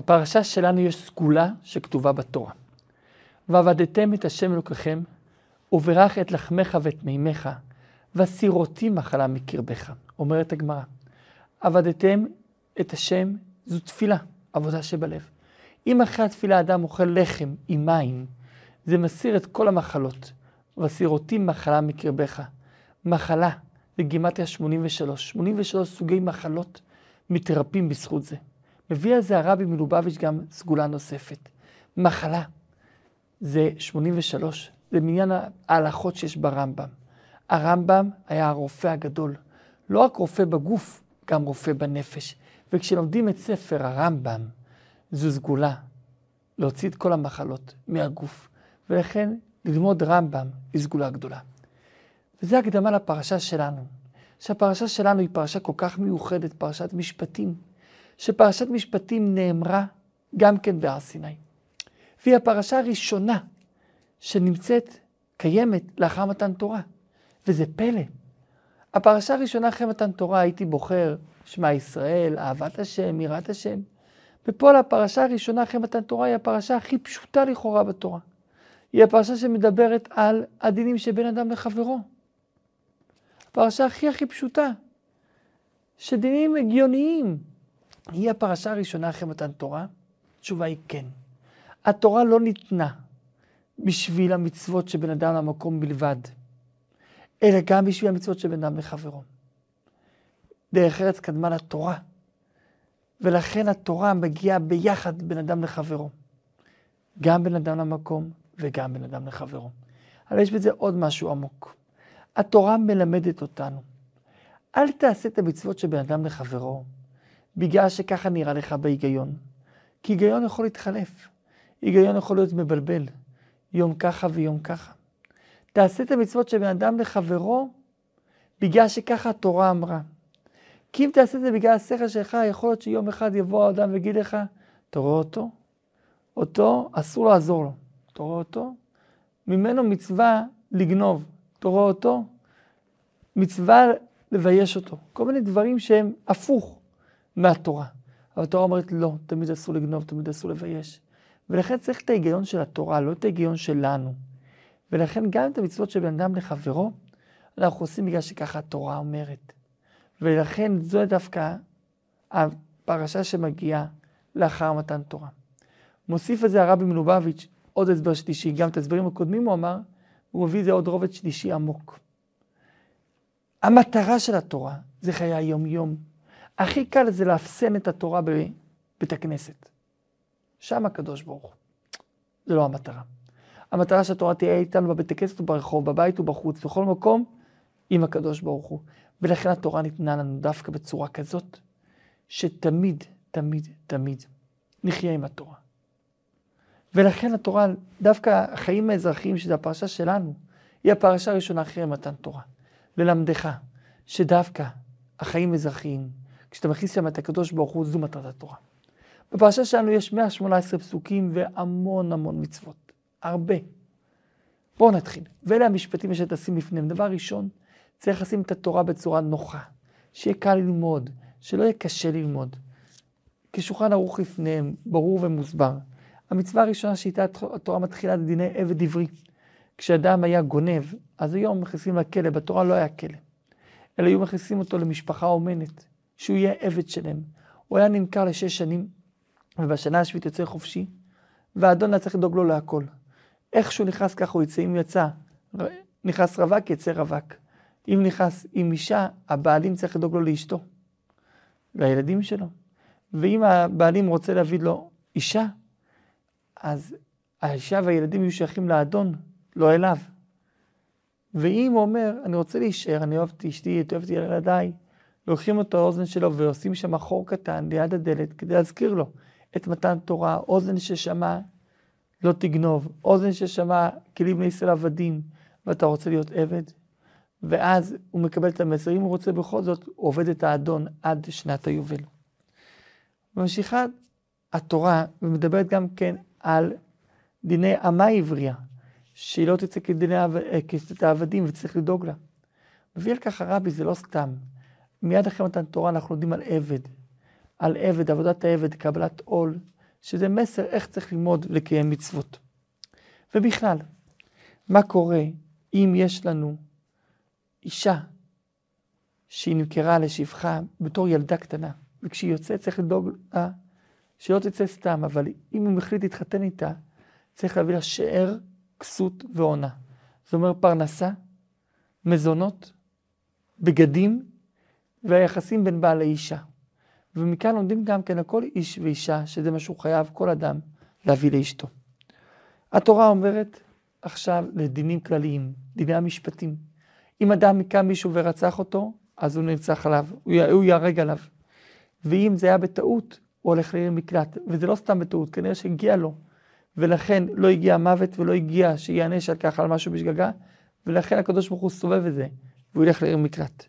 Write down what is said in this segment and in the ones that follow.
בפרשה שלנו יש סגולה שכתובה בתורה. ועבדתם את השם אלוקיכם, וברך את לחמך ואת מימיך, וסירותי מחלה מקרבך. אומרת הגמרא. עבדתם את השם, זו תפילה, עבודה שבלב. אם אחרי התפילה אדם אוכל לחם עם מים, זה מסיר את כל המחלות. וסירותי מחלה מקרבך. מחלה, זה גימטיה 83. 83 סוגי מחלות מתרפים בזכות זה. מביא על זה הרבי מלובביץ' גם סגולה נוספת. מחלה, זה 83, זה מניין ההלכות שיש ברמב"ם. הרמב"ם היה הרופא הגדול. לא רק רופא בגוף, גם רופא בנפש. וכשלומדים את ספר הרמב"ם, זו סגולה, להוציא את כל המחלות מהגוף. ולכן ללמוד רמב"ם היא סגולה גדולה. וזו הקדמה לפרשה שלנו. שהפרשה שלנו היא פרשה כל כך מיוחדת, פרשת משפטים, שפרשת משפטים נאמרה גם כן בהר סיני. והיא הפרשה הראשונה שנמצאת, קיימת, לאחר מתן תורה. וזה פלא. הפרשה הראשונה אחרי מתן תורה הייתי בוחר שמע ישראל, אהבת השם, יראת השם. ופה הפרשה הראשונה אחרי מתן תורה היא הפרשה הכי פשוטה לכאורה בתורה. היא הפרשה שמדברת על הדינים שבין אדם לחברו. הפרשה הכי הכי פשוטה, שדינים הגיוניים. היא הפרשה הראשונה אחרי מתן תורה? התשובה היא כן. התורה לא ניתנה בשביל המצוות שבין אדם למקום בלבד, אלא גם בשביל המצוות שבין אדם לחברו. דרך ארץ קדמה לתורה, ולכן התורה מגיעה ביחד בין אדם לחברו. גם בין אדם למקום וגם בין אדם לחברו. אבל יש בזה עוד משהו עמוק. התורה מלמדת אותנו, אל תעשה את המצוות שבין אדם לחברו, בגלל שככה נראה לך בהיגיון. כי היגיון יכול להתחלף. היגיון יכול להיות מבלבל, יום ככה ויום ככה. תעשה את המצוות שבין אדם לחברו, בגלל שככה התורה אמרה. כי אם תעשה את זה בגלל השכל שלך, יכול להיות שיום אחד יבוא האדם ויגיד לך, אתה רואה אותו? אותו, אסור לעזור לו. אתה רואה אותו? ממנו מצווה לגנוב. אתה רואה אותו? מצווה לבייש אותו. כל מיני דברים שהם הפוך מהתורה. אבל התורה אומרת לא, תמיד אסור לגנוב, תמיד אסור לבייש. ולכן צריך את ההיגיון של התורה, לא את ההיגיון שלנו. ולכן גם את המצוות של בן אדם לחברו, אנחנו עושים בגלל שככה התורה אומרת. ולכן זו דווקא הפרשה שמגיעה לאחר מתן תורה. מוסיף את זה הרבי מלובביץ', עוד הסבר שלישי, גם את ההסברים הקודמים הוא אמר, הוא מביא זה עוד רובד שלישי עמוק. המטרה של התורה זה חיי היום-יום. הכי קל זה לאפסן את התורה בבית הכנסת. שם הקדוש ברוך הוא. זה לא המטרה. המטרה שהתורה תהיה איתנו בבית הכנסת וברחוב, בבית ובחוץ, בכל מקום, עם הקדוש ברוך הוא. ולכן התורה ניתנה לנו דווקא בצורה כזאת, שתמיד, תמיד, תמיד נחיה עם התורה. ולכן התורה, דווקא החיים האזרחיים, שזו הפרשה שלנו, היא הפרשה הראשונה אחרי מתן תורה. ללמדך שדווקא החיים האזרחיים, כשאתה מכניס שם את הקדוש ברוך הוא, זו מטרת התורה. בפרשה שלנו יש 118 פסוקים והמון המון מצוות. הרבה. בואו נתחיל. ואלה המשפטים שתשים לפניהם. דבר ראשון, צריך לשים את התורה בצורה נוחה, שיהיה קל ללמוד, שלא יהיה קשה ללמוד. כשולחן ערוך לפניהם, ברור ומוסבר. המצווה הראשונה שאיתה התורה מתחילה זה דיני עבד עברי. כשאדם היה גונב, אז היום מכניסים לכלא, בתורה לא היה כלא. אלא היו מכניסים אותו למשפחה אומנת, שהוא יהיה עבד שלהם. הוא היה נמכר לשש שנים, ובשנה השביעית יוצא חופשי, והאדון היה צריך לדאוג לו להכל. איך שהוא נכנס ככה הוא יצא, אם יצא, נכנס רווק, יצא רווק. אם נכנס עם אישה, הבעלים צריך לדאוג לו לאשתו, לילדים שלו. ואם הבעלים רוצה להביא לו אישה, אז האישה והילדים יהיו שייכים לאדון, לא אליו. ואם הוא אומר, אני רוצה להישאר, אני אוהב את אשתי, את אוהבת ילדיי, לוקחים את האוזן שלו ועושים שם חור קטן ליד הדלת כדי להזכיר לו את מתן תורה, אוזן ששמע לא תגנוב, אוזן ששמע כלים בני ישראל עבדים, ואתה רוצה להיות עבד, ואז הוא מקבל את המסר. אם הוא רוצה בכל זאת, הוא עובד את האדון עד שנת היובל. ממשיכה התורה ומדברת גם כן על דיני אמה עברייה, שהיא לא תצא כדיני העבדים וצריך לדאוג לה. מביא על כך הרבי, זה לא סתם. מיד אחרי מתן תורה אנחנו לומדים על עבד, על עבד, עבודת העבד, קבלת עול, שזה מסר איך צריך ללמוד ולקיים מצוות. ובכלל, מה קורה אם יש לנו אישה שהיא נמכרה לשפחה בתור ילדה קטנה, וכשהיא יוצאת צריך לדאוג לה שלא תצא סתם, אבל אם הוא מחליט להתחתן איתה, צריך להביא לה שאר, כסות ועונה. זאת אומרת פרנסה, מזונות, בגדים והיחסים בין בעל לאישה. ומכאן לומדים גם כן לכל איש ואישה, שזה מה שהוא חייב, כל אדם, להביא לאשתו. התורה אומרת עכשיו לדינים כלליים, דיני המשפטים. אם אדם היכה מישהו ורצח אותו, אז הוא נרצח עליו, הוא ייהרג עליו. ואם זה היה בטעות, הוא הולך לעיר מקלט. וזה לא סתם בטעות, כנראה שהגיע לו. ולכן לא הגיע המוות ולא הגיע שיענש על כך על משהו בשגגה, ולכן הקדוש ברוך הוא סובב את זה, והוא ילך לעיר מקלט.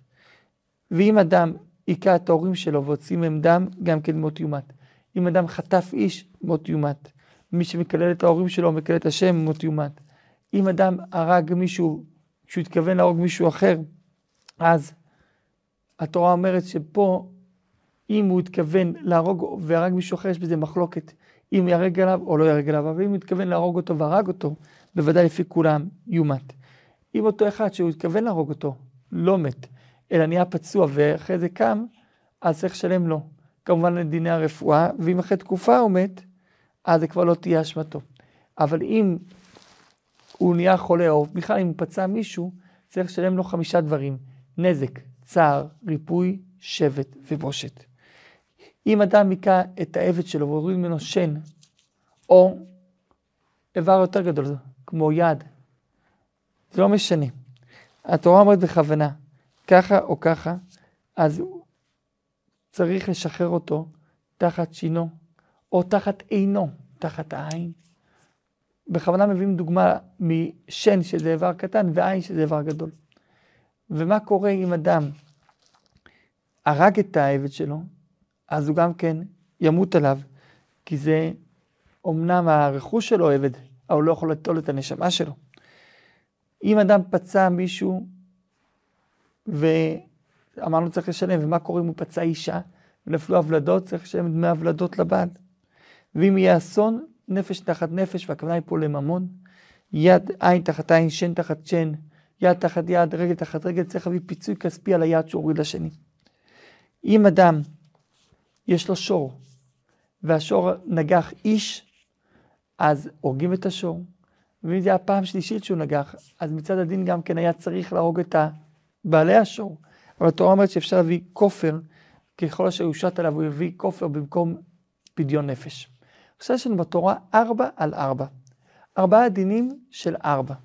ואם אדם היכה את ההורים שלו והוציא מהם דם, גם כן מות יומת. אם אדם חטף איש, מות יומת. מי שמקלל את ההורים שלו, מקלל את השם, מות יומת. אם אדם הרג מישהו, כשהוא התכוון להרוג מישהו אחר, אז התורה אומרת שפה, אם הוא התכוון להרוג והרג מישהו אחר, יש בזה מחלוקת. אם יהרג עליו או לא יהרג עליו, אבל אם הוא התכוון להרוג אותו והרג אותו, בוודאי לפי כולם יומת. אם אותו אחד שהוא התכוון להרוג אותו, לא מת, אלא נהיה פצוע ואחרי זה קם, אז צריך לשלם לו. כמובן לדיני הרפואה, ואם אחרי תקופה הוא מת, אז זה כבר לא תהיה אשמתו. אבל אם הוא נהיה חולה, או בכלל אם הוא פצע מישהו, צריך לשלם לו חמישה דברים. נזק, צער, ריפוי, שבט ובושת. אם אדם היכה את העבד שלו והוריד ממנו שן, או איבר יותר גדול, כמו יד, זה לא משנה. התורה אומרת בכוונה, ככה או ככה, אז צריך לשחרר אותו תחת שינו, או תחת עינו, תחת העין. בכוונה מביאים דוגמה משן שזה איבר קטן ועין שזה איבר גדול. ומה קורה אם אדם הרג את העבד שלו, אז הוא גם כן ימות עליו, כי זה אמנם הרכוש שלו עבד, אבל הוא לא יכול לטול את הנשמה שלו. אם אדם פצע מישהו, ואמרנו צריך לשלם, ומה קורה אם הוא פצע אישה, ונפלו הבלדות, צריך לשלם דמי הבלדות לבעל. ואם יהיה אסון, נפש תחת נפש, והכוונה היא פה לממון, יד עין תחת עין, שן תחת שן, יד תחת יד, רגל תחת רגל, צריך להביא פיצוי כספי על היד שהוא הוריד לשני. אם אדם יש לו שור, והשור נגח איש, אז הורגים את השור. ואם זה היה פעם שלישית שהוא נגח, אז מצד הדין גם כן היה צריך להרוג את בעלי השור. אבל התורה אומרת שאפשר להביא כופר, ככל אשר יושת עליו הוא יביא כופר במקום פדיון נפש. עכשיו יש לנו בתורה ארבע על ארבע. ארבעה דינים של ארבע.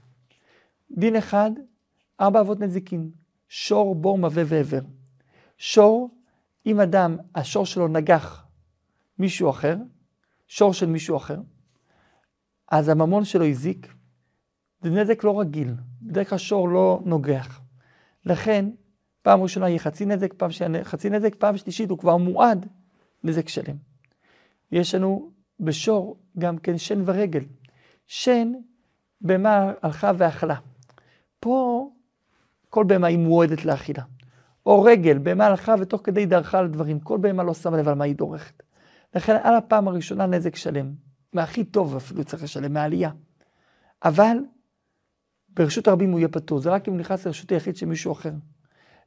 דין אחד, ארבע אבות נזיקין, שור, בור, מווה ועבר. שור, אם אדם, השור שלו נגח מישהו אחר, שור של מישהו אחר, אז הממון שלו הזיק, זה נזק לא רגיל, בדרך כלל שור לא נוגח. לכן, פעם ראשונה יהיה חצי נזק, פעם שנייה חצי נזק, פעם שלישית הוא כבר מועד נזק שלם. יש לנו בשור גם כן שן ורגל. שן, בהמה הלכה ואכלה. פה כל בהמה היא מועדת לאכילה. או רגל, בהמה הלכה ותוך כדי דרכה על דברים. כל בהמה לא שמה לב על מה היא דורכת. לכן על הפעם הראשונה נזק שלם. מהכי טוב אפילו צריך לשלם, מהעלייה. אבל ברשות הרבים הוא יהיה פטור, זה רק אם נכנס לרשות היחיד של מישהו אחר.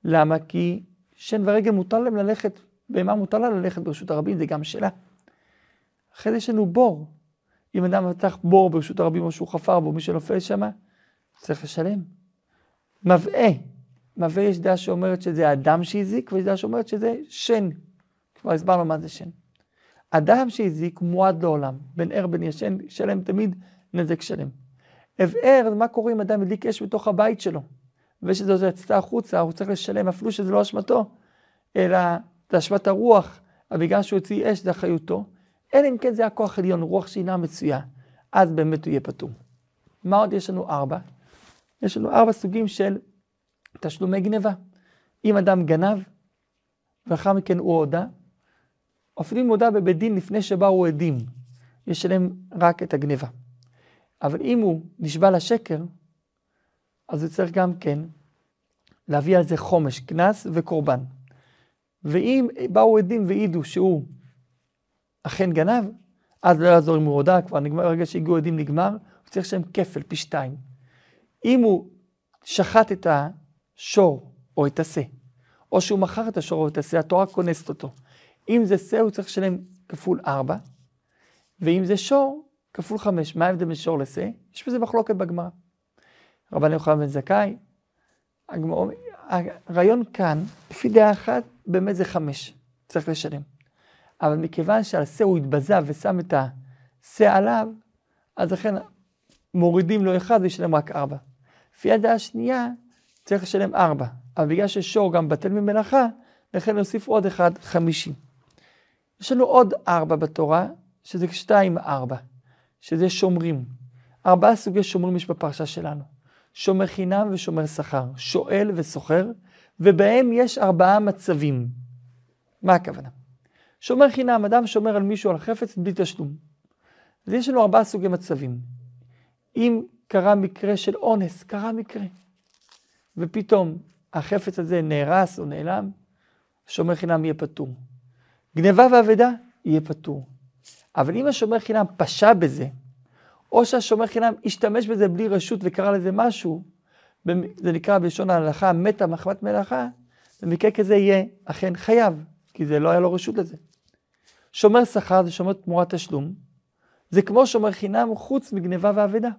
למה? כי שן ורגל מותר להם ללכת, בהמה מותר לה ללכת ברשות הרבים, זה גם שאלה. אחרי זה יש לנו בור. אם אדם פתח בור ברשות הרבים או שהוא חפר בו, מי שנופל שם, צריך לשלם. מבעה, מבעה יש דעה שאומרת שזה אדם שהזיק, ויש דעה שאומרת שזה שן. כבר הסברנו מה זה שן. אדם שהזיק מועד לעולם, בין ער בין ישן, שלם תמיד נזק שלם. הבער, מה קורה אם אדם הדליק אש בתוך הבית שלו, ושזה יצא החוצה, הוא צריך לשלם, אפילו שזה לא אשמתו, אלא זה אשמת הרוח, בגלל שהוא הוציא אש זה אחריותו, אלא אם כן זה היה כוח עליון, רוח שאינה מצויה, אז באמת הוא יהיה פטור. מה עוד יש לנו ארבע? יש לנו ארבע סוגים של תשלומי גניבה. אם אדם גנב, ואחר מכן הוא הודה, אפילו אם הודה בבית דין לפני שבאו עדים, ישלם רק את הגניבה. אבל אם הוא נשבע לשקר, אז הוא צריך גם כן להביא על זה חומש, קנס וקורבן. ואם באו עדים והעידו שהוא אכן גנב, אז לא יעזור אם הוא הודה, כבר נגמר, ברגע שהגיעו עדים נגמר, הוא צריך לשלם כפל, פי שתיים. אם הוא שחט את השור או את השה, או שהוא מכר את השור או את השה, התורה כונסת אותו. אם זה שה, הוא צריך לשלם כפול ארבע, ואם זה שור, כפול חמש. מה ההבדל בין שור לשה? יש בזה מחלוקת בגמרא. רבן יוחנן בן זכאי, הרעיון כאן, לפי דעה אחת, באמת זה חמש, צריך לשלם. אבל מכיוון שעל שא הוא התבזה ושם את השא עליו, אז לכן מורידים לו אחד וישלם רק ארבע. לפי הדעה השנייה, צריך לשלם ארבע. אבל בגלל ששור גם בטל ממלאכה, לכן נוסיף עוד אחד חמישי. יש לנו עוד ארבע בתורה, שזה שתיים ארבע, שזה שומרים. ארבעה סוגי שומרים יש בפרשה שלנו. שומר חינם ושומר שכר, שואל וסוחר, ובהם יש ארבעה מצבים. מה הכוונה? שומר חינם, אדם שומר על מישהו על חפץ בלי תשלום. אז יש לנו ארבעה סוגי מצבים. אם קרה מקרה של אונס, קרה מקרה, ופתאום החפץ הזה נהרס או נעלם, שומר חינם יהיה פטור. גניבה ואבדה, יהיה פטור. אבל אם השומר חינם פשע בזה, או שהשומר חינם השתמש בזה בלי רשות וקרא לזה משהו, זה נקרא בלשון ההלכה, מתה מחמת מלאכה, במקרה כזה יהיה אכן חייב, כי זה לא היה לו רשות לזה. שומר שכר זה שומר תמורת תשלום, זה כמו שומר חינם חוץ מגניבה ואבדה.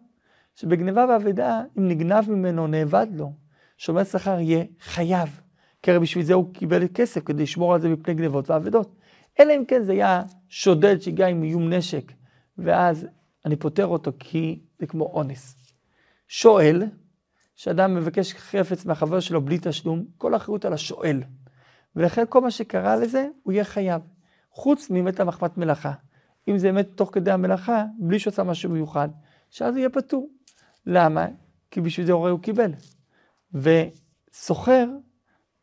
שבגניבה ואבדה, אם נגנב ממנו, נאבד לו, שומר שכר יהיה חייב. כי הרי בשביל זה הוא קיבל כסף, כדי לשמור על זה מפני גניבות ואבדות. אלא אם כן זה היה שודד שהגיע עם איום נשק, ואז אני פוטר אותו כי זה כמו אונס. שואל, שאדם מבקש חפץ מהחבר שלו בלי תשלום, כל האחריות על השואל. ולכן כל מה שקרה לזה, הוא יהיה חייב. חוץ ממת המחמת מלאכה. אם זה מת תוך כדי המלאכה, בלי שעושה משהו מיוחד, שאז הוא יהיה פטור. למה? כי בשביל זה הורה הוא קיבל. וסוחר,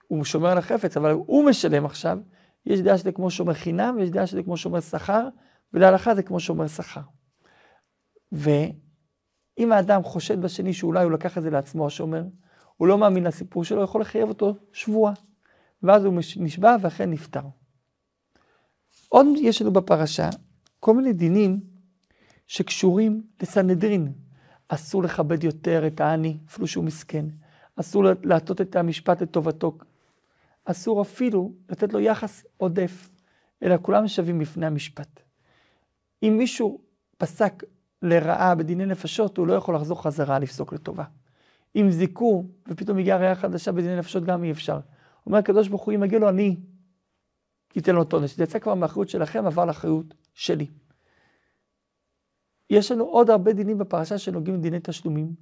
הוא שומר על החפץ, אבל הוא משלם עכשיו. יש דעה שזה כמו שומר חינם, ויש דעה שזה כמו שומר שכר, ולהלכה זה כמו שומר שכר. ואם האדם חושד בשני שאולי הוא לקח את זה לעצמו, השומר, הוא לא מאמין לסיפור שלו, יכול לחייב אותו שבועה. ואז הוא נשבע ואכן נפטר. עוד יש לנו בפרשה כל מיני דינים שקשורים לסנהדרין. אסור לכבד יותר את העני, אפילו שהוא מסכן. אסור להטות את המשפט לטובתו. אסור אפילו לתת לו יחס עודף, אלא כולם שווים בפני המשפט. אם מישהו פסק לרעה בדיני נפשות, הוא לא יכול לחזור חזרה לפסוק לטובה. אם זיכו, ופתאום הגיעה ראייה חדשה בדיני נפשות, גם אי אפשר. אומר הקדוש ברוך הוא, אם מגיע לו אני, ייתן לו את. זה יצא כבר מאחריות שלכם, עבר לאחריות שלי. יש לנו עוד הרבה דינים בפרשה שנוגעים לדיני תשלומים.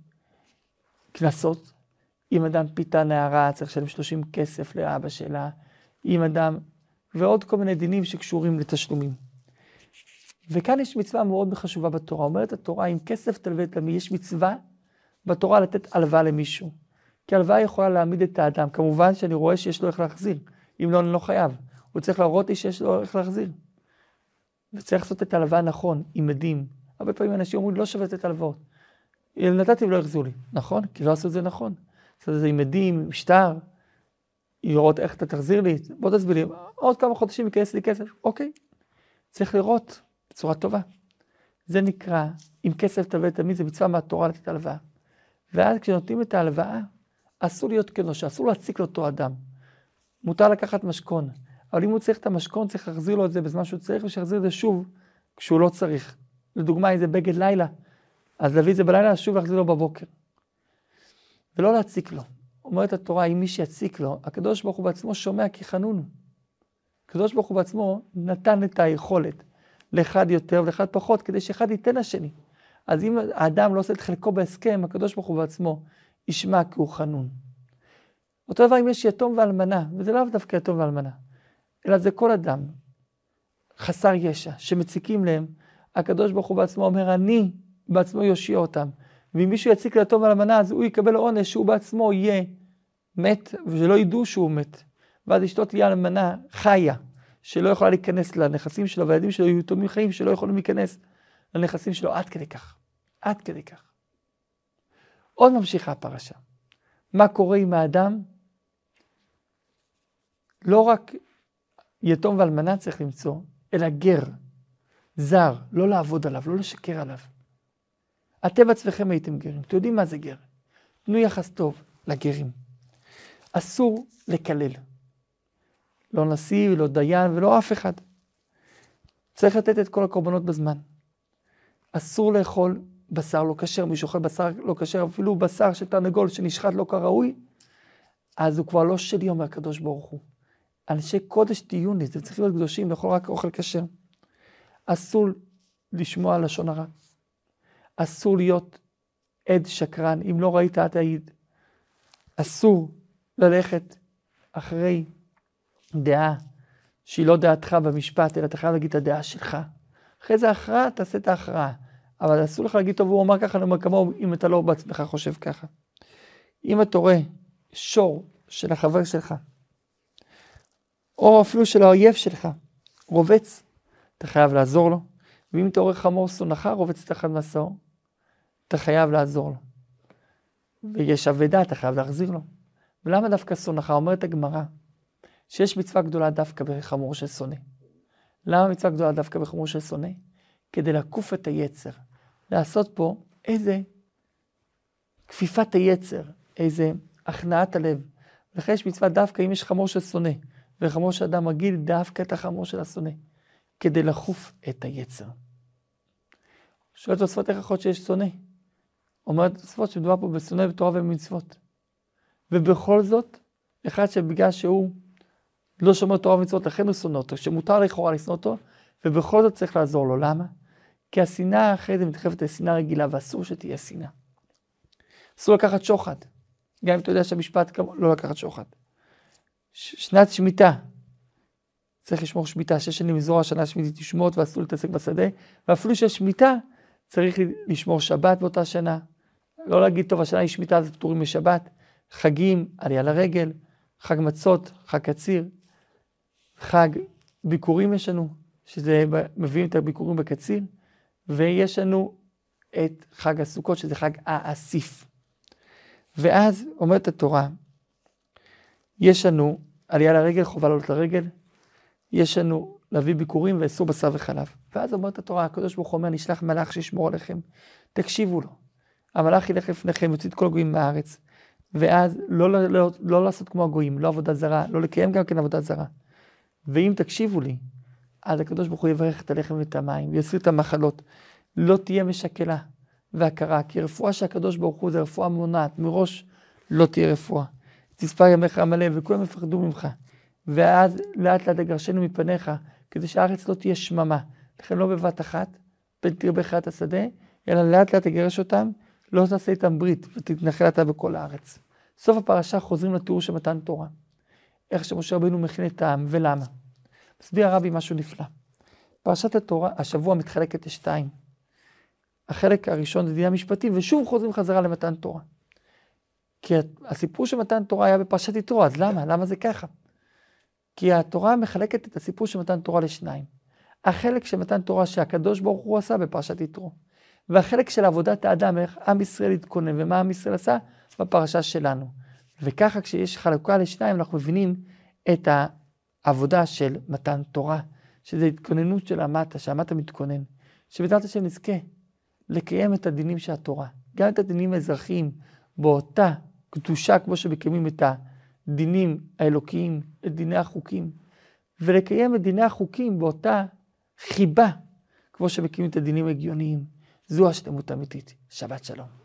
קנסות, אם אדם פיתה נערה, צריך לשלם 30 כסף לאבא שלה, אם אדם, ועוד כל מיני דינים שקשורים לתשלומים. וכאן יש מצווה מאוד חשובה בתורה. אומרת התורה, אם כסף תלווה את עמי, יש מצווה בתורה לתת הלוואה למישהו. כי הלוואה יכולה להעמיד את האדם. כמובן שאני רואה שיש לו איך להחזיר. אם לא, אני לא חייב. הוא צריך להראות לי שיש לו איך להחזיר. וצריך לעשות את ההלוואה נכון, עם עדים. הרבה פעמים אנשים אומרים, לא שווה לתת הלוואות. נתתי ולא החזירו לי. נכון? כי לא עשו את זה נכון. לעשות את זה עם עדים, שטר, לראות איך אתה תחזיר לי, בוא תסביר לי, עוד כמה חודשים ייכנס לי כסף, אוקיי. צריך לראות בצורה טובה. זה נקרא, אם כסף תלווה תמיד, זה מצווה מהתורה לתת הלוואה. ואז כשנותנים את ההלוואה, אסור להיות כנושה, אסור להציק לאותו אדם. מותר לקחת משכון, אבל אם הוא צריך את המשכון, צריך להחזיר לו את זה בזמן שהוא צריך, ושיחזיר את זה שוב כשהוא לא צריך. לדוגמה, אם זה בגד לילה, אז להביא את זה בלילה, שוב להחזיר לו בבוקר. ולא להציק לו. אומרת התורה, אם מי שיציק לו, הקדוש ברוך הוא בעצמו שומע כי חנון. הקדוש ברוך הוא בעצמו נתן את היכולת לאחד יותר ולאחד פחות, כדי שאחד ייתן לשני. אז אם האדם לא עושה את חלקו בהסכם, הקדוש ברוך הוא בעצמו ישמע כי הוא חנון. אותו דבר אם יש יתום ואלמנה, וזה לאו דווקא יתום ואלמנה, אלא זה כל אדם חסר ישע, שמציקים להם, הקדוש ברוך הוא בעצמו אומר, אני בעצמו יושיע אותם. ואם מישהו יציק ליתום ואלמנה, אז הוא יקבל עונש שהוא בעצמו יהיה מת, ושלא ידעו שהוא מת. ואז אשתו תהיה אלמנה חיה, שלא יכולה להיכנס לנכסים שלו, והילדים שלו יהיו יתומים חיים שלא יכולים להיכנס לנכסים שלו עד כדי כך. עד כדי כך. עוד ממשיכה הפרשה. מה קורה עם האדם? לא רק יתום ואלמנה צריך למצוא, אלא גר. זר, לא לעבוד עליו, לא לשקר עליו. אתם עצמכם הייתם גרים, אתם יודעים מה זה גר. תנו יחס טוב לגרים. אסור לקלל. לא נשיא ולא דיין ולא אף אחד. צריך לתת את כל הקורבנות בזמן. אסור לאכול בשר לא כשר, מי שאוכל בשר לא כשר, אפילו בשר של תרנגול שנשחט לא כראוי, אז הוא כבר לא שלי, אומר הקדוש ברוך הוא. אנשי קודש תהיו לי, זה צריך להיות קדושים, לאכול רק אוכל כשר. אסור לשמוע לשון הרע. אסור להיות עד שקרן, אם לא ראית אל תעיד. אסור ללכת אחרי דעה שהיא לא דעתך במשפט, אלא אתה חייב להגיד את הדעה שלך. אחרי זה הכרעה, תעשה את ההכרעה. אבל אסור לך להגיד, טוב, הוא אמר ככה, אני אומר כמוהו, אם אתה לא בעצמך חושב ככה. אם אתה רואה שור של החבר שלך, או אפילו של האויב שלך, רובץ, אתה חייב לעזור לו. ואם אתה רואה חמור שונאך רובץ תחת מסור, אתה חייב לעזור לו. ויש אבדה, אתה חייב להחזיר לו. ולמה דווקא שונאך? אומרת הגמרא, שיש מצווה גדולה דווקא בחמור של שונא. למה מצווה גדולה דווקא בחמור של שונא? כדי לעקוף את היצר. לעשות פה איזה כפיפת היצר, איזה הכנעת הלב. לכן יש מצווה דווקא אם יש חמור של שונא, וחמור של אדם רגיל, דווקא את החמור של השונא, כדי לחוף את היצר. שואל תוספות איך יכול להיות שיש שונא? אומרת תוספות שמדובר פה בשונא בתורה ובמצוות. ובכל זאת, אחד שבגלל שהוא לא שומר תורה ומצוות, לכן הוא שונא אותו, שמותר לכאורה לשנוא אותו, ובכל זאת צריך לעזור לו. למה? כי השנאה אחרי זה מתחלפת לשנאה רגילה, ואסור שתהיה שנאה. אסור לקחת שוחד. גם אם אתה יודע שהמשפט כמו, לא לקחת שוחד. שנת שמיטה. צריך לשמור שמיטה, שש שנים לזרוע שנה שמיטית לשמוט ואסור להתעסק בשדה, ואפילו שיש שמיטה, צריך לשמור שבת באותה שנה. לא להגיד, טוב, השנה היא שמיטה, אז פטורים משבת. חגים, עלייה לרגל, חג מצות, חג קציר, חג ביקורים יש לנו, שזה מביאים את הביקורים בקציר, ויש לנו את חג הסוכות, שזה חג האסיף. ואז אומרת התורה, יש לנו עלייה לרגל, חובה לעלות לרגל, יש לנו להביא ביקורים ואסור בשר וחלב. ואז אומרת התורה, הקדוש ברוך הוא אומר, נשלח מלאך שישמור עליכם, תקשיבו לו. המלאך ילך לפניכם, יוציא את כל הגויים מהארץ. ואז לא, לא, לא, לא לעשות כמו הגויים, לא עבודה זרה, לא לקיים גם כן עבודה זרה. ואם תקשיבו לי, אז הקדוש ברוך הוא יברך את הלחם ואת המים, ויסיר את המחלות. לא תהיה משקלה והכרה, כי רפואה שהקדוש ברוך הוא זה רפואה מונעת, מראש לא תהיה רפואה. תספר ימיך המלא, וכולם יפחדו ממך. ואז לאט לאט תגרשנו מפניך, כדי שהארץ לא תהיה שממה. לכן לא בבת אחת, פן תרבה חיית השדה, אלא לאט לאט תגרש אותם, לא תעשה איתם ברית, ותתנחל אתה בכל הארץ. סוף הפרשה חוזרים לתיאור של מתן תורה. איך שמשה רבינו מכין את העם, ולמה. מסביר הרבי משהו נפלא. פרשת התורה, השבוע מתחלקת לשתיים. החלק הראשון זה דיני המשפטים, ושוב חוזרים חזרה למתן תורה. כי הסיפור של מתן תורה היה בפרשת יתרו, אז למה? למה זה ככה? כי התורה מחלקת את הסיפור של מתן תורה לשניים. החלק של מתן תורה שהקדוש ברוך הוא עשה בפרשת יתרו, והחלק של עבודת האדם, איך עם ישראל התכונן ומה עם ישראל עשה, בפרשה שלנו. וככה כשיש חלוקה לשניים אנחנו מבינים את העבודה של מתן תורה, שזה התכוננות של המטה, שהמטה מתכונן. שבעזרת השם נזכה לקיים את הדינים של התורה, גם את הדינים האזרחיים, באותה קדושה כמו שמקיימים את הדינים האלוקיים, את דיני החוקים, ולקיים את דיני החוקים באותה חיבה כמו שמקיימים את הדינים ההגיוניים. זו השלמות האמיתית. שבת שלום.